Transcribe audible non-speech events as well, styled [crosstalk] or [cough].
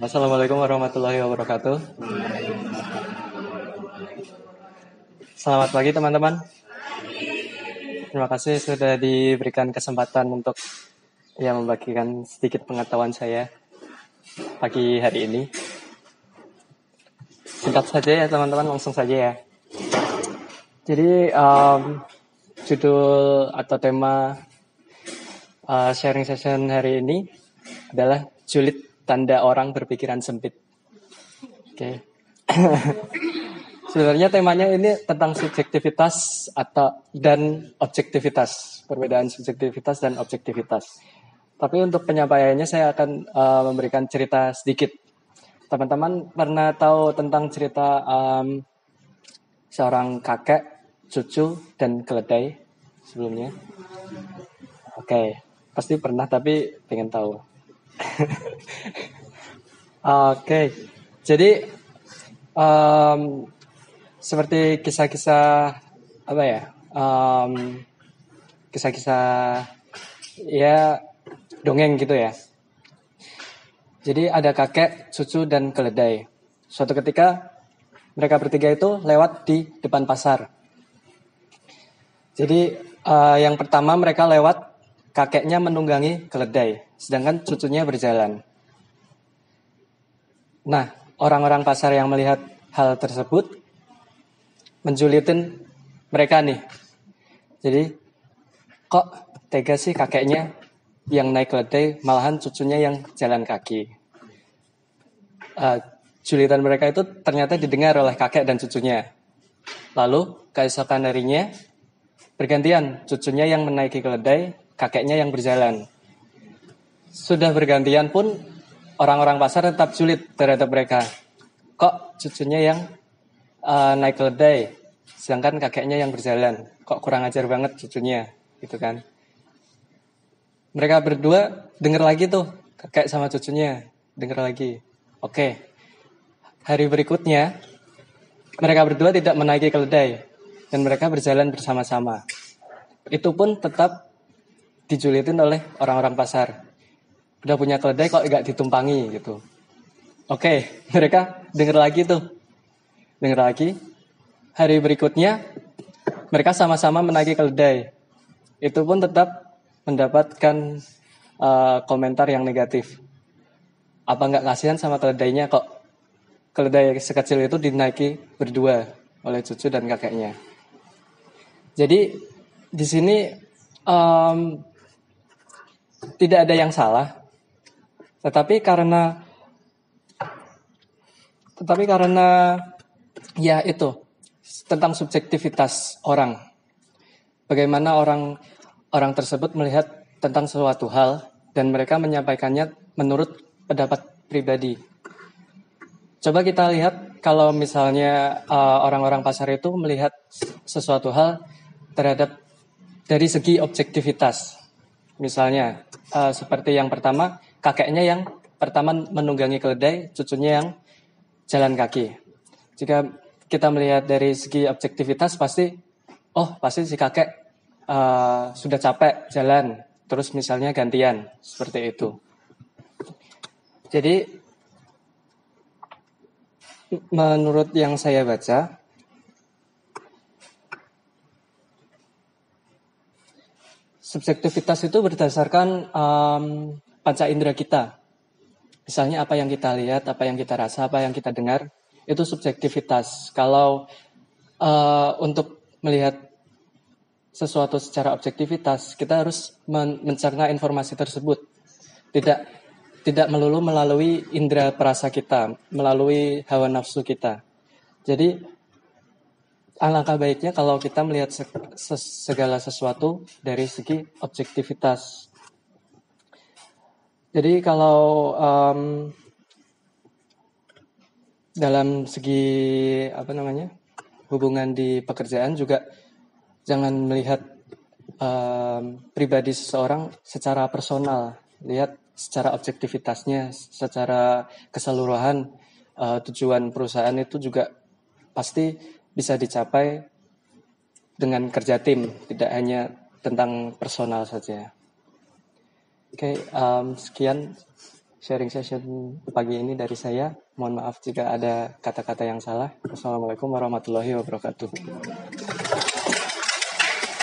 Assalamualaikum warahmatullahi wabarakatuh. Selamat pagi teman-teman. Terima kasih sudah diberikan kesempatan untuk ya membagikan sedikit pengetahuan saya pagi hari ini. Singkat saja ya teman-teman, langsung saja ya. Jadi um, judul atau tema uh, sharing session hari ini adalah julid tanda orang berpikiran sempit. Oke. Okay. [laughs] Sebenarnya temanya ini tentang subjektivitas atau dan objektivitas, perbedaan subjektivitas dan objektivitas. Tapi untuk penyampaiannya saya akan uh, memberikan cerita sedikit. Teman-teman pernah tahu tentang cerita um, seorang kakek, cucu, dan keledai sebelumnya? Oke, okay. pasti pernah tapi pengen tahu. Oke, jadi um, seperti kisah-kisah apa ya, kisah kisah-kisah ya dongeng gitu ya. Jadi ada kakek, cucu dan keledai. Suatu ketika mereka bertiga itu lewat di depan pasar. Jadi uh, yang pertama mereka lewat kakeknya menunggangi keledai, sedangkan cucunya berjalan. Nah, orang-orang pasar yang melihat hal tersebut menjulitin mereka nih. Jadi, kok tega sih kakeknya yang naik keledai, malahan cucunya yang jalan kaki. Uh, julitan mereka itu ternyata didengar oleh kakek dan cucunya. Lalu, keesokan harinya, bergantian cucunya yang menaiki keledai, kakeknya yang berjalan. Sudah bergantian pun orang-orang pasar tetap sulit terhadap mereka. Kok cucunya yang uh, naik keledai, sedangkan kakeknya yang berjalan. Kok kurang ajar banget cucunya, gitu kan? Mereka berdua dengar lagi tuh, kakek sama cucunya dengar lagi. Oke, hari berikutnya mereka berdua tidak menaiki keledai dan mereka berjalan bersama-sama. Itu pun tetap dijulitin oleh orang-orang pasar. Udah punya keledai kok nggak ditumpangi gitu. Oke, [laughs] mereka dengar lagi tuh. Dengar lagi. Hari berikutnya mereka sama-sama menagih keledai. Itu pun tetap mendapatkan uh, komentar yang negatif. Apa nggak kasihan sama keledainya kok keledai sekecil itu dinaiki berdua oleh cucu dan kakeknya. Jadi di sini um, tidak ada yang salah. Tetapi karena tetapi karena ya itu tentang subjektivitas orang. Bagaimana orang orang tersebut melihat tentang suatu hal dan mereka menyampaikannya menurut pendapat pribadi. Coba kita lihat kalau misalnya uh, orang-orang pasar itu melihat sesuatu hal terhadap dari segi objektivitas. Misalnya, uh, seperti yang pertama, kakeknya yang pertama menunggangi keledai, cucunya yang jalan kaki. Jika kita melihat dari segi objektivitas, pasti, oh pasti si kakek uh, sudah capek jalan, terus misalnya gantian, seperti itu. Jadi, menurut yang saya baca, Subjektivitas itu berdasarkan um, panca indera kita. Misalnya apa yang kita lihat, apa yang kita rasa, apa yang kita dengar, itu subjektivitas. Kalau uh, untuk melihat sesuatu secara objektivitas, kita harus men mencerna informasi tersebut. Tidak tidak melulu melalui indera perasa kita, melalui hawa nafsu kita. Jadi alangkah baiknya kalau kita melihat segala sesuatu dari segi objektivitas. Jadi kalau um, dalam segi apa namanya hubungan di pekerjaan juga jangan melihat um, pribadi seseorang secara personal, lihat secara objektivitasnya, secara keseluruhan uh, tujuan perusahaan itu juga pasti bisa dicapai dengan kerja tim, tidak hanya tentang personal saja. Oke, okay, um, sekian sharing session pagi ini dari saya. Mohon maaf jika ada kata-kata yang salah. Wassalamualaikum warahmatullahi wabarakatuh.